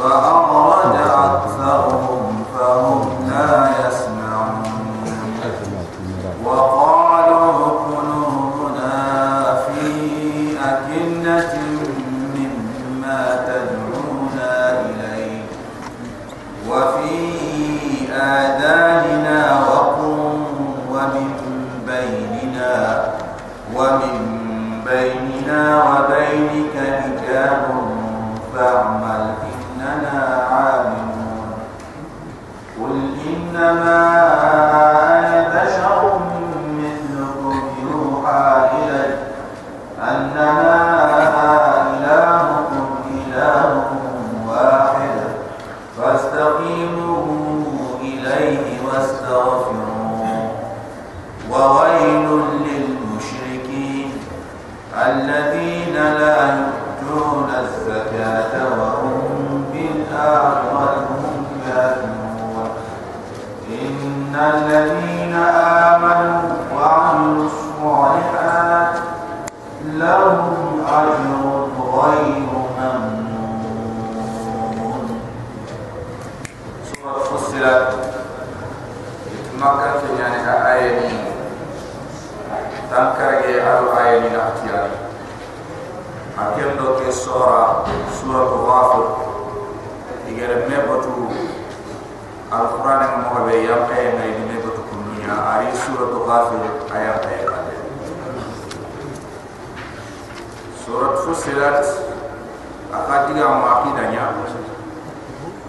فأغرد أكثرهم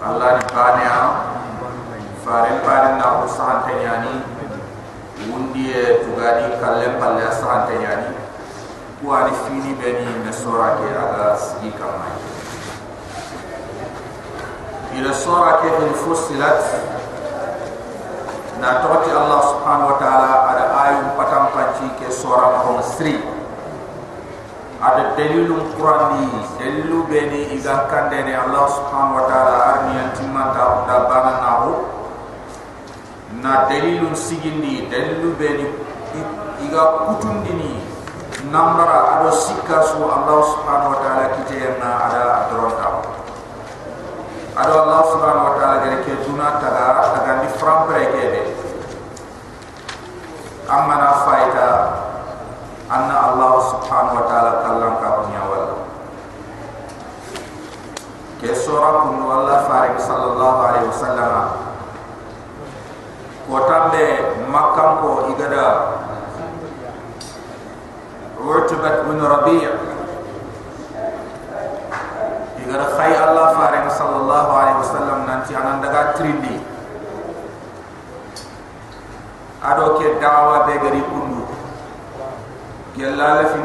allah ni bane a fare pare na ko sahante nyani wundi e tugadi kallem palle sahante nyani kuani fini beni sura ke aga sigi kamai ila sura ke fil fusilat na tawti allah subhanahu wa ta'ala ada ayum patam panci ke sura ko sri ada dalilum qur'ani dalilu beni iga kande ne allah subhanahu wa ta'ala. Arni antimanta da bana nahu na dalilun sigindi dalilu beni iga kutundini nambara ado sikka su Allah subhanahu wa ta'ala kite na ada adronta ado Allah subhanahu wa ta'ala gere ke duna taga taga di frampre ke de amma na faida anna Allah subhanahu wa ta'ala kallam ka dunya wal ke sura kun Allah farik sallallahu alaihi wasallam. Kota de makam ko igada. Urtubat min rabi'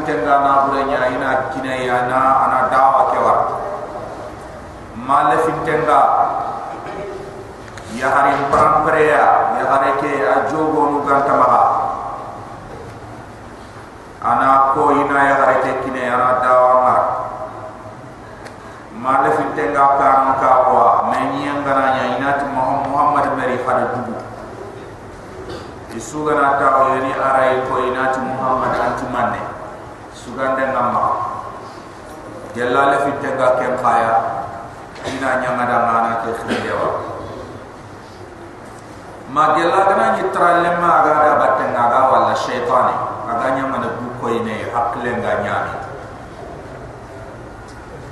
kenda na bure nya ina kina ya na ana dawa ke war male fi kenda ya hari pran pare ya ya hari ke ajogo nu ganta ma ana ko ina ya hari ke kina ya na dawa ma male fi tenga ka an ka wa me ni ngana ina tu muhammad mari fara dubu isu gana ta o yeni arai ko ina tu muhammad antuman sugande ngamma jalla le fi tenga kem khaya ina nya ngada mana ke khidewa ma jalla gana ni tralle ma aga da batenga ga wala shaytani aganya mana du koy ne hakle nga nyami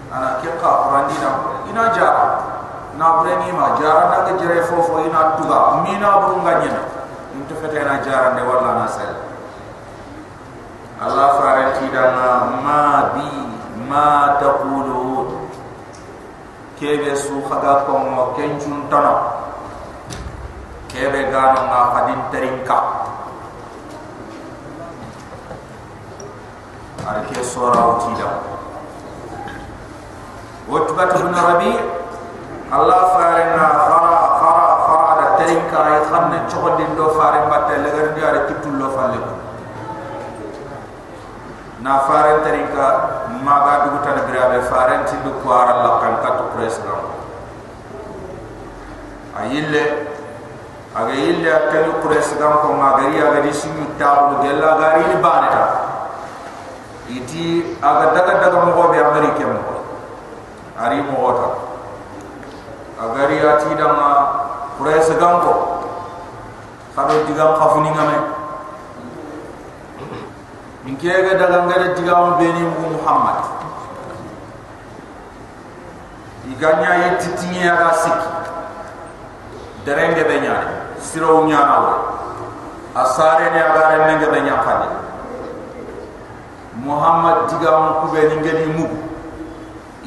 ana ke ka qurani na ina jara na breni ma jara na ke jere fofo ina tuga. Mina bu nga nyina into fete na jara de wala na sel Allah farati dana ma bi ma taqulu kebe su khaga ko mo kenjun tano kebe gano nga hadin teringka ada ke sura utida. Utbat bin rabi Allah farena khara khara khara da terinka ay xamne chogo din do fare mbatte le gar ndi are kitul lo falle na fare terinka maga dugu tan grabe fare ti du kwara la kan kat president ayille aga yille atani president ko magari aga di simi tawu gella gari ni baneta iti aga daga daga mo be amerike mo. Ari mo wota agari ati dama president ko. Kado digam khafuni ngame min kega daga ngade digam beni muhammad. Iganya yititinya ga sikki derenge be nyaade siro nyaana wa. Asare ne agare ne be nyaafade muhammad digam ku be ni ngedi mu.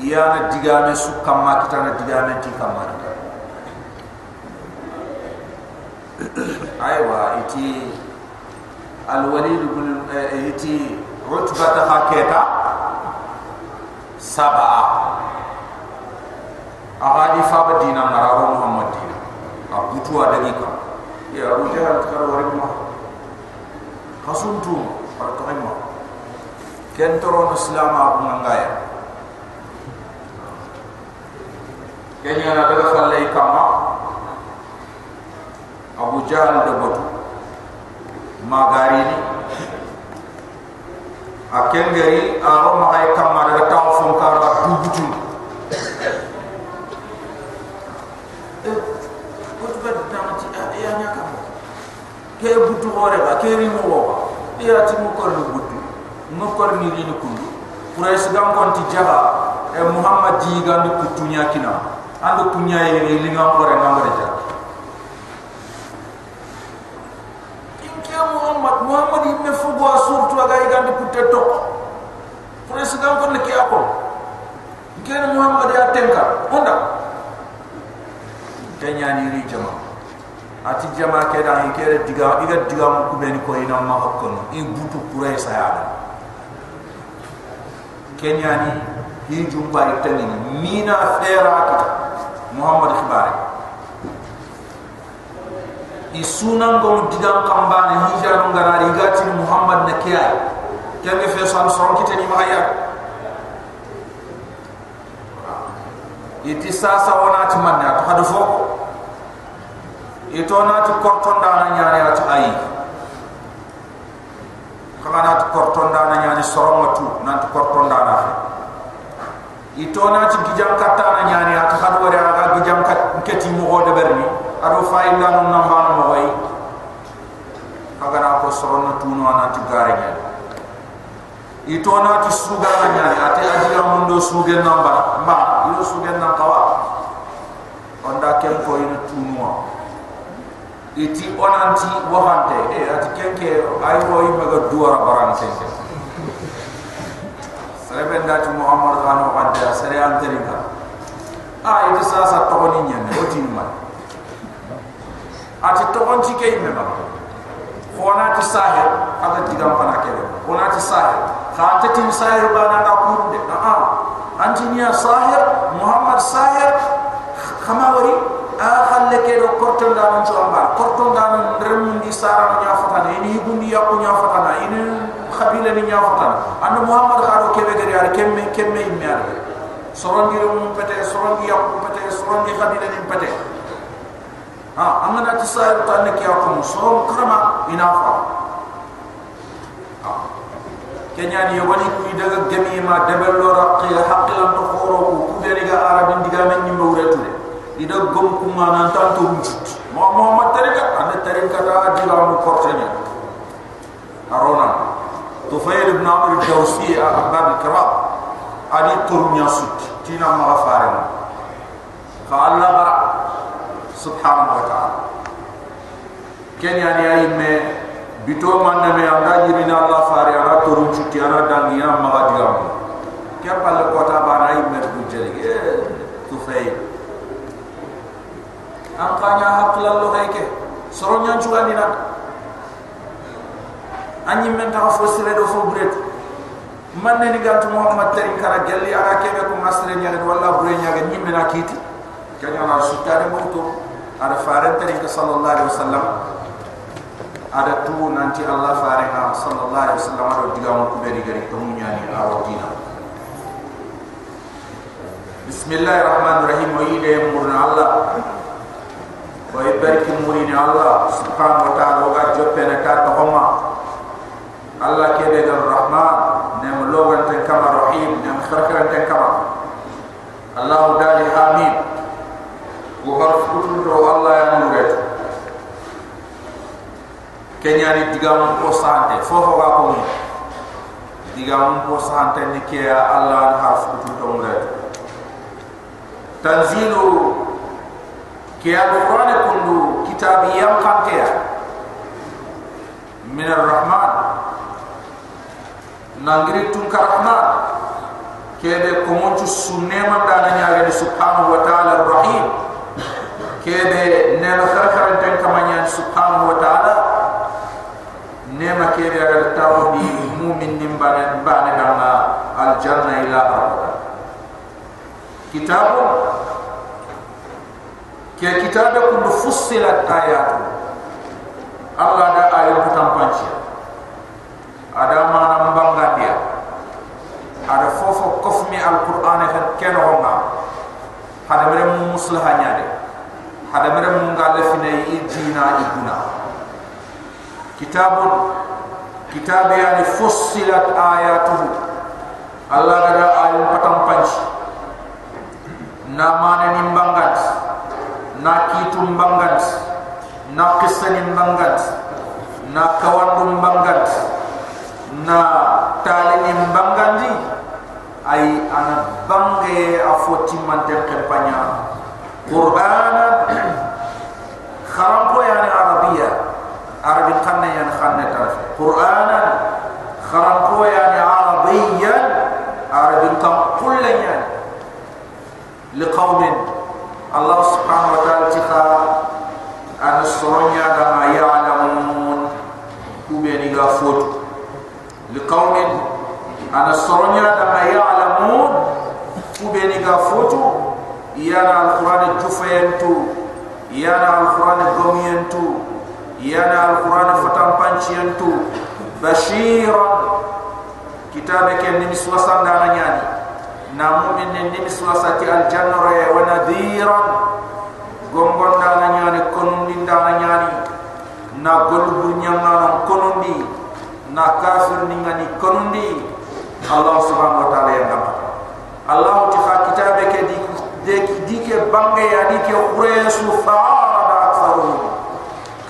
Iyana digame su kamma kitana digame ti kamma aywa iti haketa sab'a ahadi fa badina mararo muhammad dina abutu adagi ka ya abu jahal kar wari ma hasuntu par to ma ken toro islam abu ngaya kenya na daga falle kama abu jahal de botu magari ni. Akengeri aro ma ay kama daga taw fon kar ba dubutu ke butu hore ba ke ri mo wa ya ti mo ko lu butu mo ko ni ri ni kundu quraish gam kon ti jaha e muhammad ji ga ni kutu nya kina ando kunya e li ngam hore ngam re ja in ke muhammad muhammad ibn fugo asur tu aga ga ni kutte to quraish gam kon ke ako ke muhammad ya tenka onda tanya ni ri jama'a ati jama ke da hi kere diga iga diga mu ku ben ko ina ma hokkon in butu kure sa ya kenya ni hi jumba itani mina fera kita. Muhammad khibari. Isunan go diga kambane hi jaru ngarari gati muhammad na kiya kenge fe san son kitani ma ya iti sasa wana ti manne to hadu foko ito na ti korton da na nyani at ayi. Kama na ti korton da na nyani soronga tu na ti korton da na ito na ti gijam kata na nyani at hadu wari aga gijam kat keti mo go de berni ado fay la no namba no mo way kaga na ko soronga tu no na ti gare nyani ito na ti suga na nyani ate ajira mundo suge namba ma ilo suge namba kawa onda kem ko ino tu no iti onanti wahante e ati kenke ay wo yi mega duwara baran senke sere ben dati muhammad khano wante sere anterinka a iti sasa togoni nyen o tin ma ati togon ti kay mema khona ti sahe aga digam pana kebe khona ti sahe kha ta tin sahe bana ka kunde a a anti niya sahe muhammad sahe khama wari a khalle ke do korton da non chamba korton da non rem di sara no nya fatana ini gundi ya ko nya fatana ini khabila ni nya fatana. And muhammad kharo ke be gari ar kemme kemme imme ar soron di rum pete soron di ya ko pete soron di khabila ni pete ha amana ti sa ta ne ke ko so krama ina fa kenya ni wani ku daga gemi ma debel lo raqi haqilan to khoro ku ku be ga arabin diga men ni mawretu ida gom kuma nan tan to mujut mo mo ma tarika ande tarika da dira mu kortenya arona tufail ibn amr al-dawsi abad al-kiram adi turnya sut tina ma faran fa allah bara. Subhanahu wa ta'ala. Ken ya ni ay me bito manneme anda yirina allah fare ana torun cutti ana dangi ana maga digamu ke palle kota bana imme gujjeli e tufey an kaña hakkilallo hay ke soro ñancugandina a ñimmen taxa fo siredo fo buretu man ne ni gantu muhammad tarin kara gelli ara kebe ko masre nyaade walla bure nyaade ñimmena kiti kanya na suttare mawto ara faren tarin sallallahu alaihi wasallam ada tu nanti Allah faran sallallahu alaihi wasallam ada diga mu kuberi gari to munyani awadina Bismillahirrahmanirrahim. Wa murna Allah wa ibarki murini Allah subhanahu wa ta'ala wa joppe na ka to homa Allah kebe dar rahman nem logan ten kama rahim nem kharkaran ten kama Allah dali amin wa harfun do Allah ya nuret kenyani digam ko sante fofo ba ko ni digam ko sante ni ke Allah harfu do nuret tanzilu ke al-Qur'an kundu kitab yang kantia min ar-Rahman nangiri tun rahman. Kebe komonchu sunnema dana nyaga ni subhanahu wa ta'ala ar-Rahim kebe nema kharkharan tan kamanya subhanahu wa ta'ala nema kebe aga tawdi mu'min nimbane bane dana al-janna ila ar kitabu ke kitabe kun fussilat ayatu Allah da ayat putam panci. Ada mana mbanga dia. Ada fofo kofmi alquran kan keno honga hada mere muslahanya de hada mere ngale fine idina ibuna. Kitabun kitabe yani fussilat ayatuhu. Allah da ayat putam panci. Namane nimbangat na kitum bangat na kisanin bangat na kawandum bangat na talinin bangandi ay ana bange afoti mante kampanya qur'ana kharam ko yani arabiya arabi khanna yani khanna tarf qur'ana kharam ko yani arabiya arabi kam kullanya liqaumin Allah subhanahu wa ta'ala tika an soronya da ma ya'lamun kube ni ga foto li qaumin an soronya da ma ya'lamun kube ni ga foto yana alquran fatam panchiyantu bashiran kitabe ken ni miswasan da nyani na mu'min ni nimi suasati al jannah wa nadhiran gombon da na nyani konundi da na nyani na golbu nyama konundi na kafir ni ngani konundi Allah subhanahu wa ta'ala ya ngam Allah ti kha kitabe ke di ke bange ya di ke quraysu fa'ada aktharu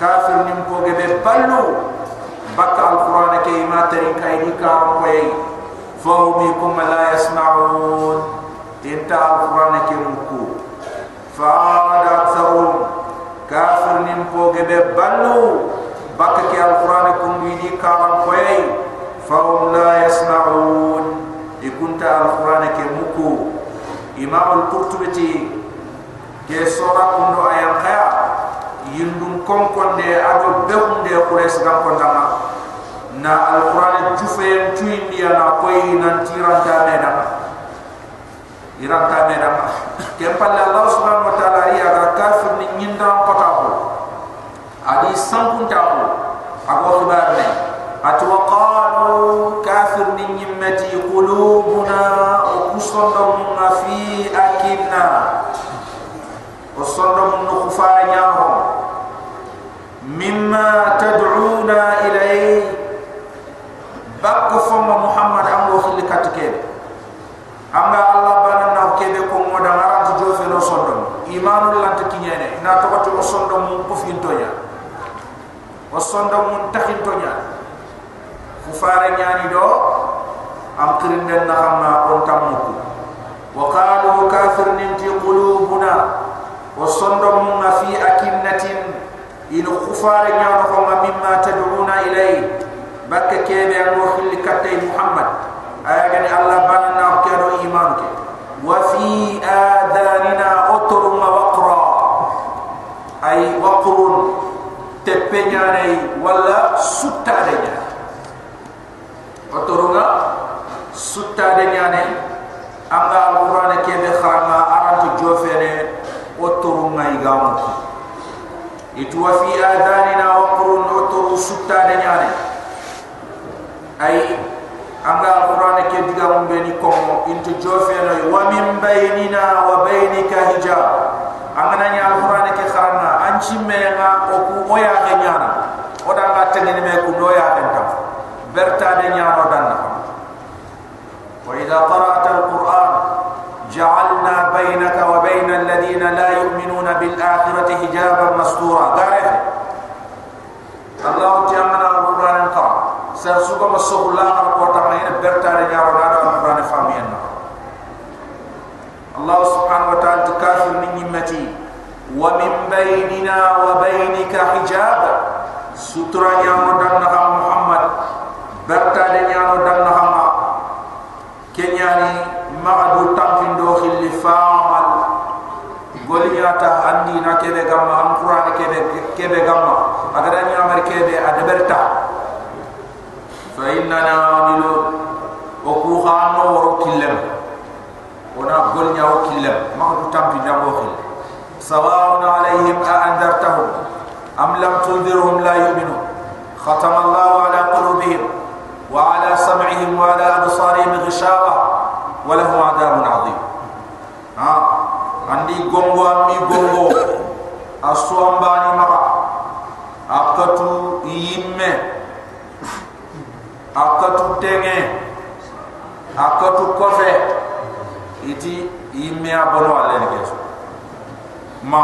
kafir nim ko gebe ballu bakka alquran ke ima tari kay di ka koy. Fa bi kum la yasma'un. Inta alquran ke muku, fa da kafir nim ko gebe ballu bakka ke alquran kum di ka koy. Fa la yasma'un. Ikunta alquran ke muku. Imam al-qurtubi ke sura kundo ayat khaya yindum konkonde ado behunde kures gam kondama na alquran jufe tuindi ya na koy nan tiran ta meda iran ta meda ke palle allah subhanahu wa taala ya ga kafir ni nyinda kota ko adi sampun ta ko ago khibar ne atu wa qalu kafir ni nyimmati qulubuna wa kusandum fi akinna wa sandum nu khufara nyaho mimma tad'una ilayhi bakko fomma muhammad am wo xili katike anga allah bana na kebe ko moda ngaranti jofe no sondom imanul lant kinyene na to ko o sondom mu ko fintonya o sondom mun takhintonya fu fare nyani do am kirinde na xamna on tamuko wa qalu kafir ninti qulubuna. Wa sondom mun fi akinnatin. In khufare nyano ko mimma tad'una ilayhi bakke kebe an wo khilli katte muhammad. Aya gani allah banna ko kedo iman ke. Wa fi adanina utrum waqra ay waqrun tepenyane wala sutta de nya utrunga sutta de nyane anga alquran kebe kharama arantu jofene o itu wa fi adanina waqrun utru sutta de nyane ay anga alquran ke diga mun be ni ko into jofe no wa min bainina wa bainika hijab. Anga nani alquran ke kharana anchi menga oku oya ke nyara oda nga tengene me ku noya ke ta berta de nyara dan na wa idha qara'ta alquran ja'alna bainaka wa bayna alladhina la yu'minuna bil akhirati hijaban mastura. Gare. Allah ti alquran ta sar suko masuhla alquran ta ne berta de nyara alquran famiyan Allah subhanahu wa ta'ala tukafir ni nyimati ومن بيننا وبينك حجاب سترى يا مدنها محمد برتا رجال دنها kenyani maga du tampin do khilli faamal golinyata andi na kebe gamma am qur'an kebe kebe gamma agada ni amar kebe adaberta fa innana amilu o ku khano woro killem ona golnya o killem maga du tampin do khilli سواء عليهم أأنذرتهم أم لم تنذرهم لا يؤمنون. ختم الله على قلوبهم وعلى سمعهم وعلى أبصارهم غشاوة ولهم عذاب عظيم. ها عندي غونغو أمي غونغو أسوان باني مرا أكتو يمه أكتو تنه أكتو كفه iti yimme a الله alla ma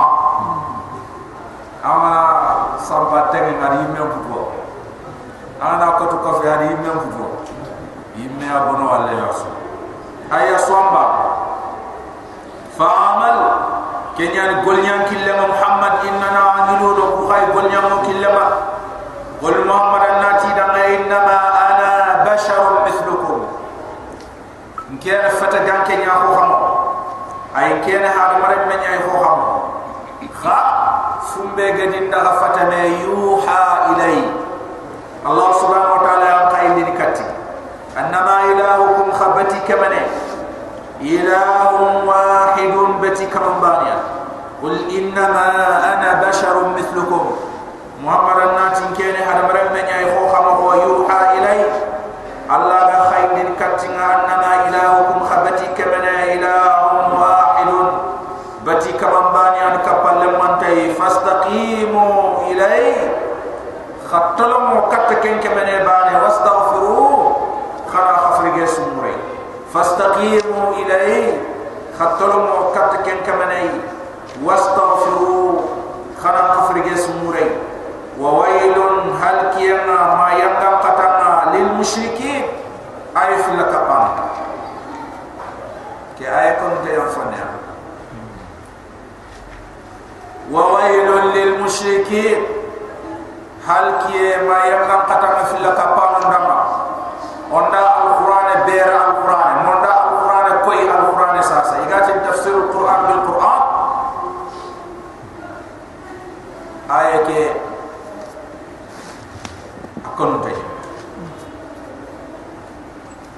ama samba tenge ngari yimme puto ana ko to ko fi ari yimme puto yimme a bono alle yaso aya swamba fa'amal kenyan golnyan killama muhammad innana amilu do ku khay golnyan mo killama qul muhammad annati da inna ma ana basharun mithlukum nkena fata gan kenya ko xam ay kena ha mare men nyay ko xam kha sumbe gadin da fata ne yuha ilai. Allah subhanahu wa ta'ala an qayl din katti annama ilahukum khabati kamane ilahun wahidun bati kamambaniya qul innama ana basharun mithlukum. Muhammadan natin kene hadamara men ay kho khama ko yuha ilai. Allah فاستقيموا إليه خطلوا موقت كن كمني واستغفروا خرا خفرجه سموري وويل هل كينا ما ينقل قطنا للمشركين أي في لكبان كي آية كنت ينفنها وويل للمشركين هل كي ما ينقل قطنا في لكبان دمار onda alquran bera akon tay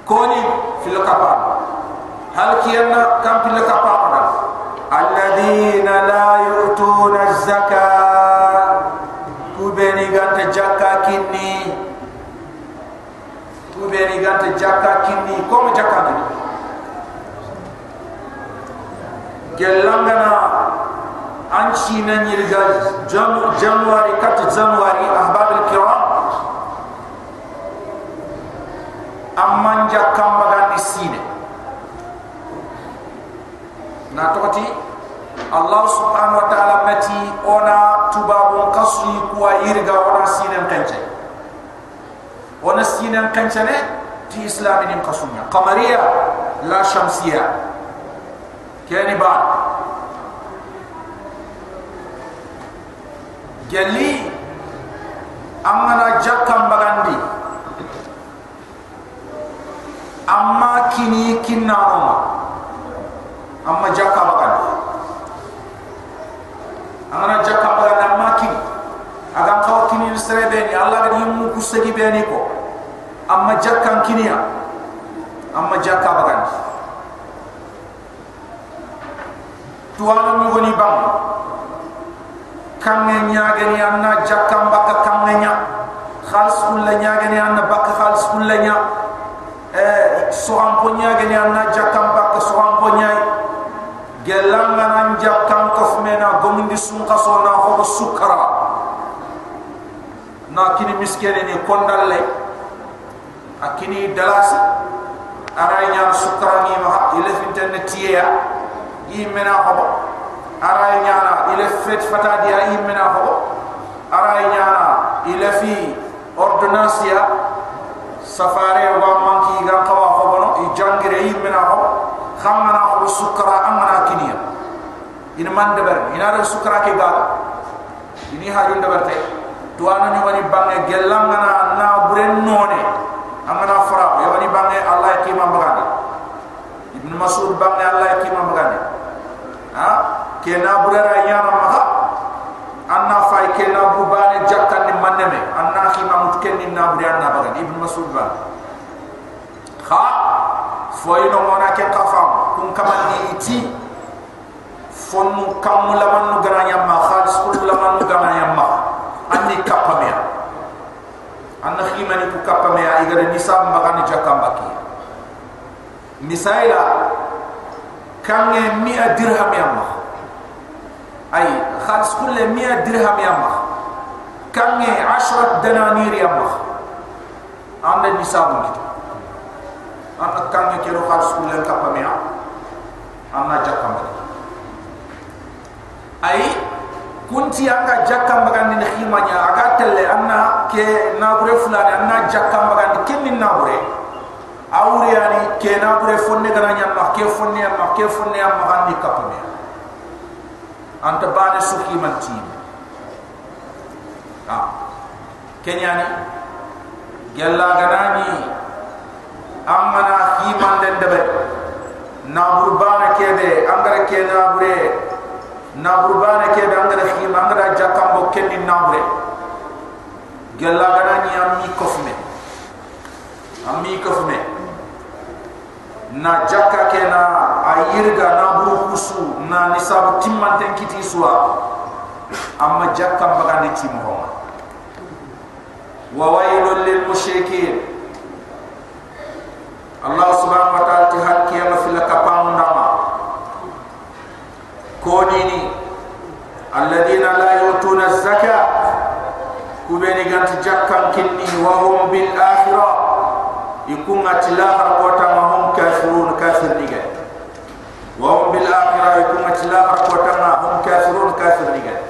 koni fil kapal. Hal kiyana kam fil kapal da alladhina la yu'tuna az-zakata kubeni ganta jakka kinni. Kubeni gante jakka kinni. Kom jakka ni. Gelangana anchi na nyirga jam januari kat januari ahbab al kiram amman jakka magan isine na tokati allah subhanahu wa ta'ala mati ona tubabun kasri kuwa irga ona sinen kanche ona sinan kancane ti islami nim qasunya qamariya la shamsiya kani ba jalli amana jakam bagandi amma kini kinna roma amma jakka bagandi amana jakka bagandi amma kini. Aga kaw kini sere ni allah ga yimu kusagi beni ko amma jakkan kiniya amma jakka bagan tuwana mi woni bam kamme nyaagani anna jakkam baka kamme nya khalis kulla nyaagani anna baka khalis kulla nya soham po nyaagani anna jakkam baka soham po nyaay gelam nan jakkam ko fmena gomindi sun qaso na ho sukara. Na kini miskene ni kondalle akini dalasi aray nya sukara ni ma ile fintene tiya imena hobo. Aray nya na ile fet fata dia imena hobo. Aray nya na ile fi ordonnancia safare wa khamana hobo sukara amana kiniya. Ina man deber ina re sukara ke ga ini hajun deber te tuana ni wani bange gelangana na buren none. Amana fara ya wani bange allah ki ma bagani ibn masud bange allah ki ma bagani ha? Ke na burera yana ma ha anna fay ke na bu bane jakkan ni maneme anna ki ma mutken ni na buri anna bagani ibn masud ba. Ha foy no mona ke qafam kun kamani iti fonu kamula manu garanya ma khalis kullu manu garanya ma. Anni kapamia anna khimani ku kappa me igare nisab magani jakam baki. Misaila kange mi'a dirham yamma ay khalis kulle mi'a dirham yamma kange ashrat dananir yamma anda nisab gitu anna kange kero khalis kulle kappa me anna jakam baki ay kunti anga jakam bagandi ni khimanya? Aga telle anna ke nabure fulani anna jakam bagandi kenni nabure. Awre yani ke nabure fonne gana nyamma ke fonne amma ke fonne amma gandi kapame anta bane suki manti. Ha kenyani gella ganani amma na khimande ndebe nabur bana kebe angara ke nabure. Naburbane ke be angara khim angara jakambo kenni nabure. Gella gana ni ammi kofme. Ammi kofme. Na jakka ke na ayirga na buru kusu na nisabu timmanten kiti suwa amma jakkam bagandi timo wa waylul lil mushrikin Allah subhanahu wa ta'ala tihal kiyama fila kapamu nama. Kodini alladhina la yutuna zaka kubeni ganti jakkan kini wahum bil akhira ikunga tilaha rakota mahum kafirun kafir niga kan? wahum bil akhira ikunga tilaha rakota mahum kafirun kafir niga kan?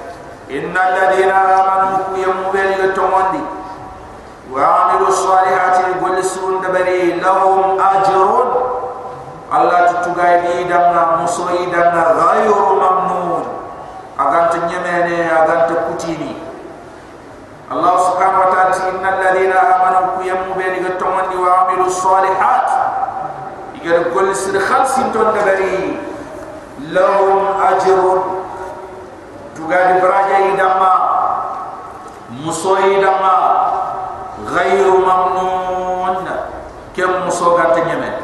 inna alladhina amanu الصالحات يقول سون دبري لهم أجرون Allah tutugai di dana musoi dana ghayru mamnun aganta nyemene aganta kutini Allah subhanahu wa ta'ala innal ladina amanu ku yamu be ni gatomandi wa amilu salihat igar gol sir khalsin ton dagari lahum ajrun غير ممنون. كم مصوغات نيمن؟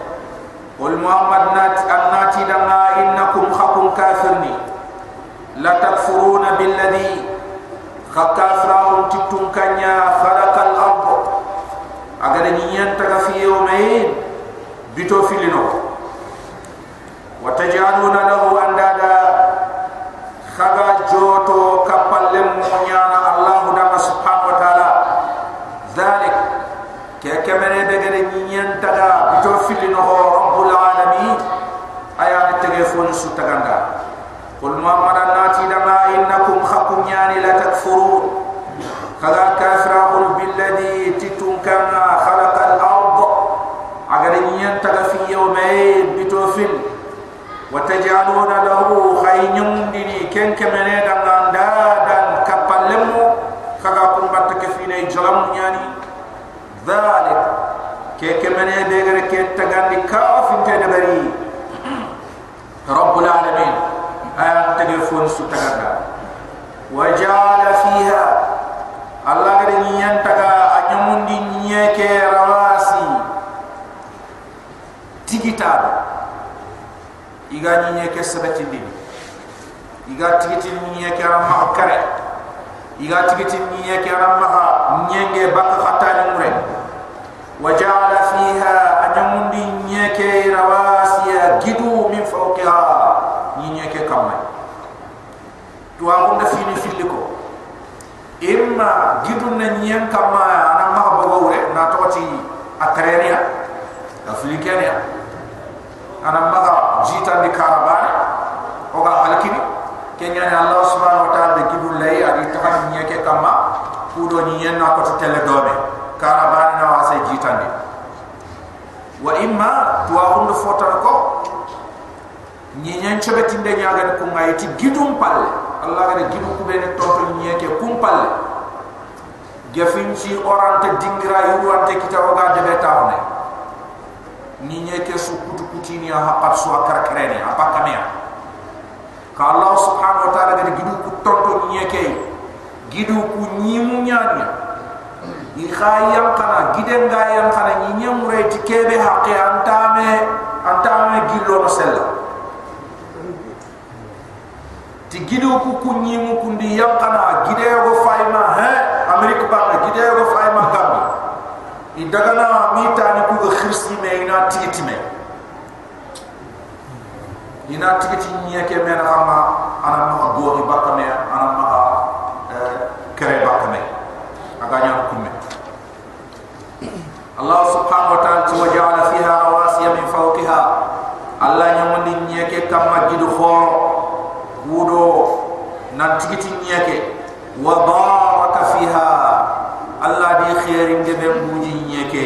قل محمد نات الناتي دنا إنكم خكم كافرني. لا تكفرون بالذي خكافرون تتون كنيا خلق الأرض. اگر نيان تغفي يومين بتوفيلنو. وتجعلون له أندادا sabati iga tigiti ni nya ke ram iga tigiti ni nya ke ram ma ha nyenge bak khata ni mure. Wajala fiha anamundi nya ke rawasiya gidu min fawqiha ni ke kamai tu aku na fini filiko imma gidu na nya kama anam ma re na toti akareria afrikania anam maha jita ni karaba kenya Allah subhanahu wa ta'ala gidu lay adi tahan nyeke kama kudo ni. Yenna ko tele dobe karabani na wase jitandi wa imma tuwa hundu ko ni nyen chobe tinde nyaga ko ngayti gidum palle Allah ga gidu ku bene tonto nyeke kum palle gefin ci orante dingira yu ante kita oga de betawne ni. Nyeke su kutu kutini ha haqat su akara krene apakamea Allah subhanahu wa ta'ala gadi gidu ku tonto nyeke gidu ku nyimu nyanya i khayam kana giden ga yam kana nyinyam re ti kebe haqqi antame antame gillo no sella ti gidu ku ku nyimu ku ndi yam kana gide go fayma he amerika ba gide go fayma gambi i dagana mi tani ku go khirsi me ina tigitime ina tigiti nya ke mena kama ana ma gori bakame ana ma eh, kere bakame aga nya kumme Allah subhanahu wa ta'ala wa ja'ala fiha rawasiya min fawqiha. Allah nya mandi nya ke kama gidu khoro wudo nan tigiti nya ke wa baraka fiha. Allah di khairin de be buji nya ke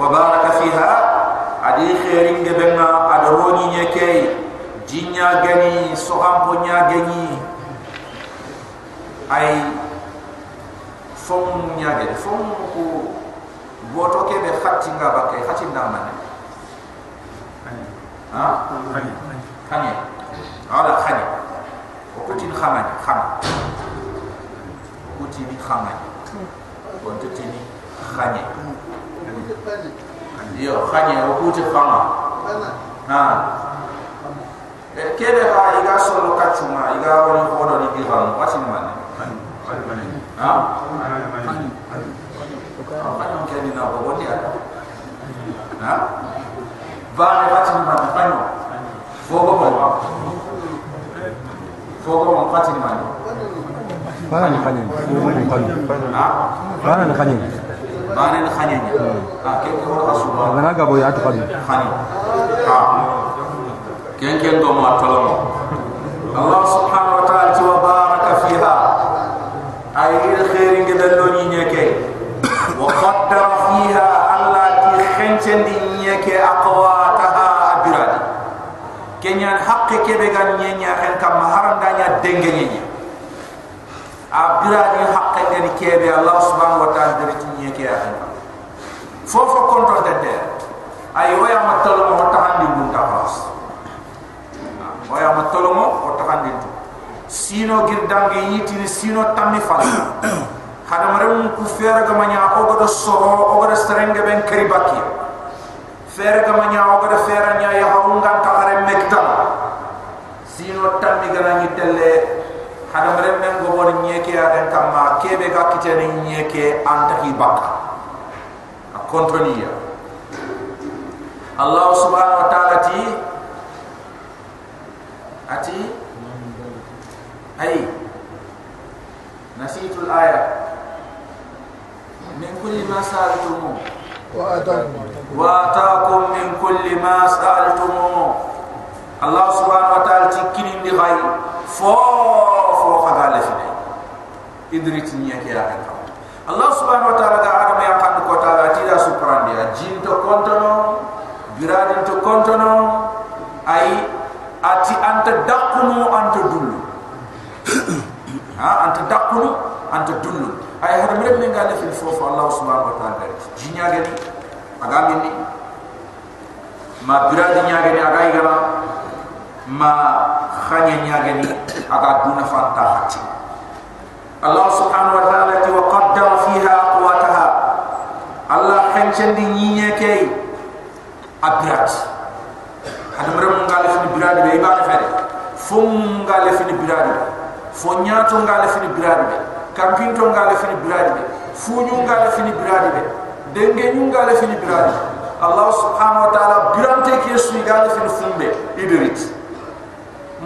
wa baraka fiha. Adi khairin de be ma adroni nya ke jinya gani soham punya gani ai fom nya gani fom ko boto ke be khatti nga ba ke man. Ha? Khani. Khani. Ala khani. O ko tin khamani kham ko tin khamani ko to tin khani. Yo khani o ko tin khama ha kede ba iga solo kachuma iga woni hodo ni diga mo wasin man ha kanyo kedi na bo bodi ada ha ba ne wasin man kanyo fogo bo fogo mo wasin man Mana ni kanyen? ha Mana ni kanyen? ba ne kanyen ha ke ko asuba Mana gabo ya tu kanyen? kanyen ha ay il khairin ge dal ni nyeke wa qaddara fiha Allah ti khenchen di nyeke aqwataha abiradi kenyan haqqe ke be gan nyenya khen kam maharam danya denge nyenya abiradi haqqe ge ni kebe Allah subhanahu wa ta'ala dari ti nyeke ya khen fofo kontrol de ter ay waya ma tolo mo tahandi bunta fas waya ma tolomo o takandintu sino girdange yitini sino tammi fal hada maram ku fere ga manya ogo do soro ogo do serenge ben kari bakki fere ga manya ogo do fere nya ya hawunga ta are mekta sino tammi ga nani telle hada maram men go bon nye ke ade kamma kebe ga kitene nye anta hi bakka a kontroliya. Allah subhanahu wa ta'ala ti ati أي نسيت الآية من كل ما سألتموه وآتاكم من كل ما سألتموه الله سبحانه وتعالى تكين دي غاي فو فو خغال فيني إدريت نيك يا أخي الله سبحانه وتعالى قال آدم يا قند كوتالا تيدا سوبران دي جين تو كونتونو بيرادين تو كونتونو أي ati anta dakunu anta dullu ha anta dakunu anta dullu ay hada mere men ngale fil fofu allah subhanahu wa ta'ala jinya gani aga minni ma biradi nya gani aga igala ma khanya nya gani aga duna fanta hati allah subhanahu wa ta'ala ti wa qaddara fiha aqwataha allah khanchandi nyinya kay abirat hada mare mun ngale fini biradi be ibade fere fo mun ngale fini biradi fo nyaato ngale fini biradi be kampin to ngale fini biradi be fuñu ngale fini biradi be denge ñu ngale fini biradi allah subhanahu wa ta'ala birante ke su ngale fini fumbe idrit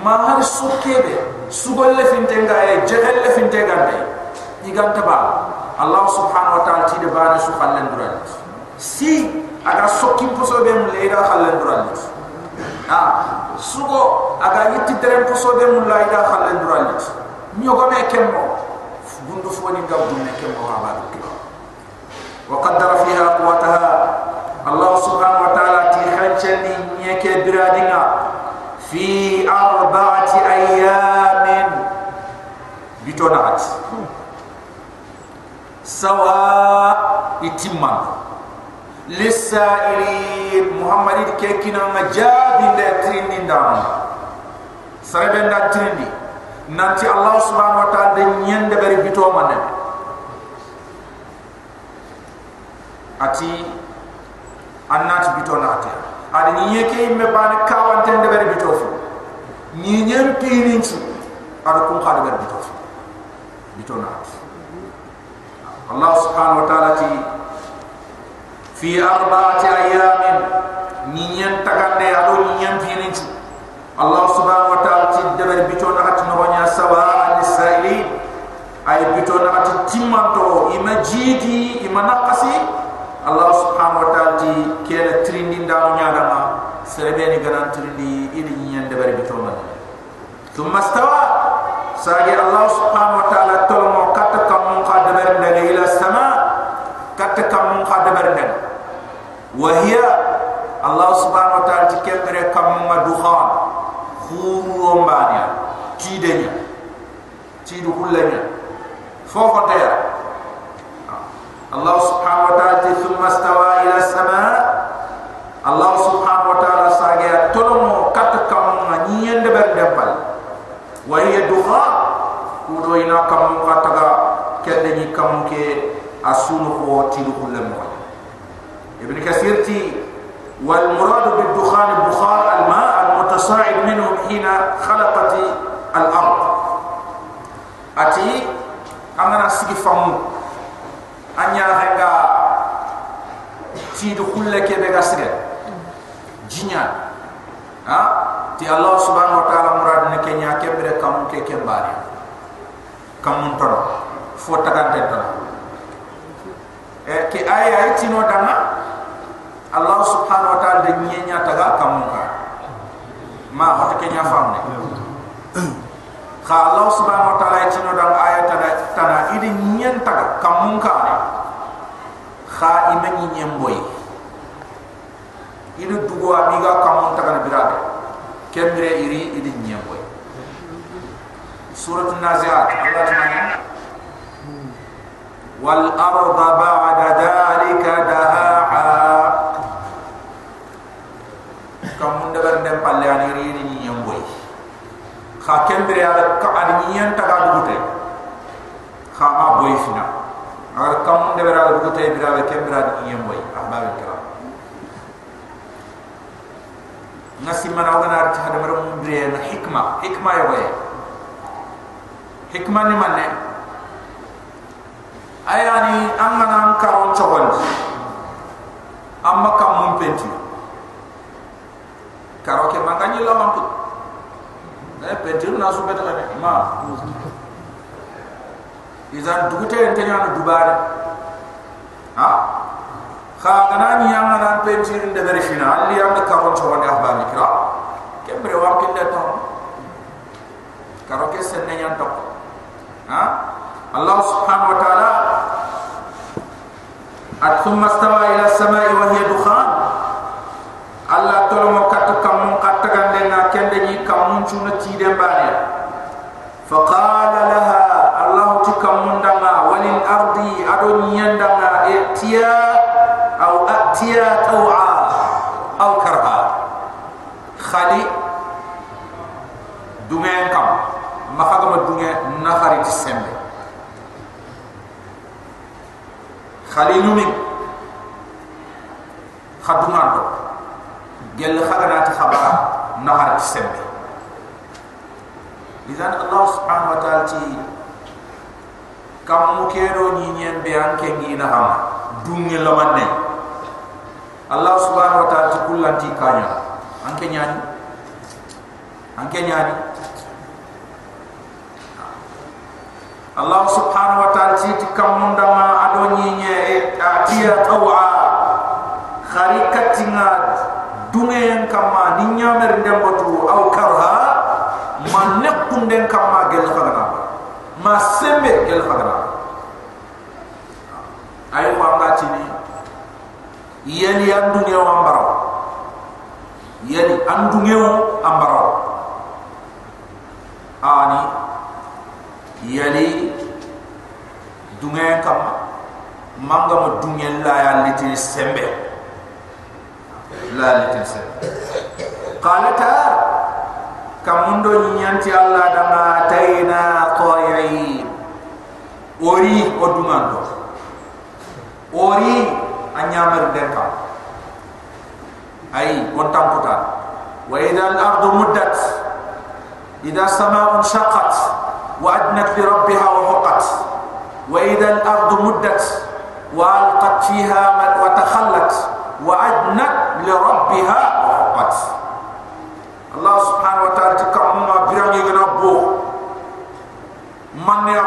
ma har sokebe sugol le ngaye jehel le finte gande iganta ba allah subhanahu wa ta'ala tide bana su khallen durant si aga sokki poso be mu leida khallen durant ah sugo aga yitti terem poso be mu leida khallen durant nyogo me kemmo bundu fo ni gaw ne ke mo haba do wa qaddara fiha quwwataha. Allah subhanahu wa ta'ala ti khanchani nyeke biradinga. Fi arba'ati ayamin bitonat sawa itimman lisailin muhammad ke kina majabi le trindi ndam sarabenda trindi nanti Allah subhanahu wa ta'ala de nyende bari bito manne ati annat bito nati adi ni yeke imme bane kawante de bari bito fu pinin su ada kum khade bari bito fu bito nati Allah subhanahu wa ta'ala ti fi arba'ati ayamin. Ni nyem tagade ado ni nyem pinin su Allah subhanahu wa ta'ala ti deber bito na hat no nya sawa al-sa'ili ay bito na hat timanto ima jidi ima naqasi Allah subhanahu wa ta'ala ti kela trindi nda nya dama. Serebe ni ganan trindi ini nyen deber bito na thumma stawa. Sagi Allah subhanahu wa ta'ala tolmo katta kam daga ila sama. Katta kam qadbar daga mbanya tidenya tidu kullanya fofo taya Allah subhanahu wa ta'ala thumma stawa ila sama Allah subhanahu wa ta'ala sage tolomo kat kam nyen de ber dempal wa hiya duha kudo ina kam kataga kende ni kam ke asunu ko tidu kullamo ابن كثير تي. والمراد بالدخان البخار الماء المتصاعد منه حين خلقت الأرض. أتي أنا نسيك فمو. أن يرغب تيد كل كبير سرين جنيان. ها؟ تي الله سبحانه وتعالى مراد murad ne kenya kembre kam ke kembare kam mun toro fo tagantento e ke aya itino dama Allah subhanahu wa ta'ala de nyenya taga kamunga ma hota ke nya famne kha allah subhanahu wa ta'ala tino dang ayat tana tana idi nyen taga kamun ka ne kha imani nyem boy idi dugo amiga kamun taga na birade kemre iri idi nyem boy surat an-naziat allah ta'ala wal arda ba'da dhalika dahaha kamun dabar dem palle ani ri ni nyam boy kembre ala ka ani nyen taga dugute kha ma boy fina agar kamun dabar ala dugute bira ala kembre ani nyam boy ahbab kira. Nasi mana wana arti hada mara mundre na hikma hikma ya boy hikma ni manne ayani amana am karon chobon amma kam mun penti karo ke mangani la mampu Eh, ne pentir na su betala ne ma. Iza dugute en tanya na dubare ha? Kha gana ni yang na pentir de bere final li yanga ka won chowa ga ba ni kra kembre wa ke le ton karo ke sen ne yan tok ha? Allah subhanahu wa taala at thumma istawa ila samai wa hiya dukhan. Allah tolo كم چون تيدم بانيا فقال لها الله تكم دما وللارض ادنيا دما اتيا او اتيا توعا او كرها خالي دungen kam makagama dungen nahari tisembe khalilu min khaduman do gel khagana ta khabara nahar sembe idan allah subhanahu wa ta'ala ti kam mu kero ni nyen be anke ngi na ham dungi lamanne allah subhanahu wa ta'ala kullanti kanya anke nyani anke nyani allah subhanahu wa ta'ala ti kam munda ma ado ni nye atiya tawa kharikatinga dunge yang kama ni nyamer man nekkunden kama gel khagana ma sembe gel fagara ay ko amba tini. Yeli andu ngew ambaro. Yeli andu ngew ambaro. Ani yeli dunge kam manga mo dunge la ya liti sembe. La liti sembe. Qalata kamundo nyanti Allah dama taina qa'i ori odumando ori anyamar denka ay kontam puta. Wa idha al-ardu muddat. Idha sama'un shaqqat wa adnat li rabbiha wa huqqat. Wa idha al-ardu muddat wa alqat fiha wa takhallat wa adnat li rabbiha wa huqqat Allah subhanahu wa ta'ala tikam ma birang yega na bo man ya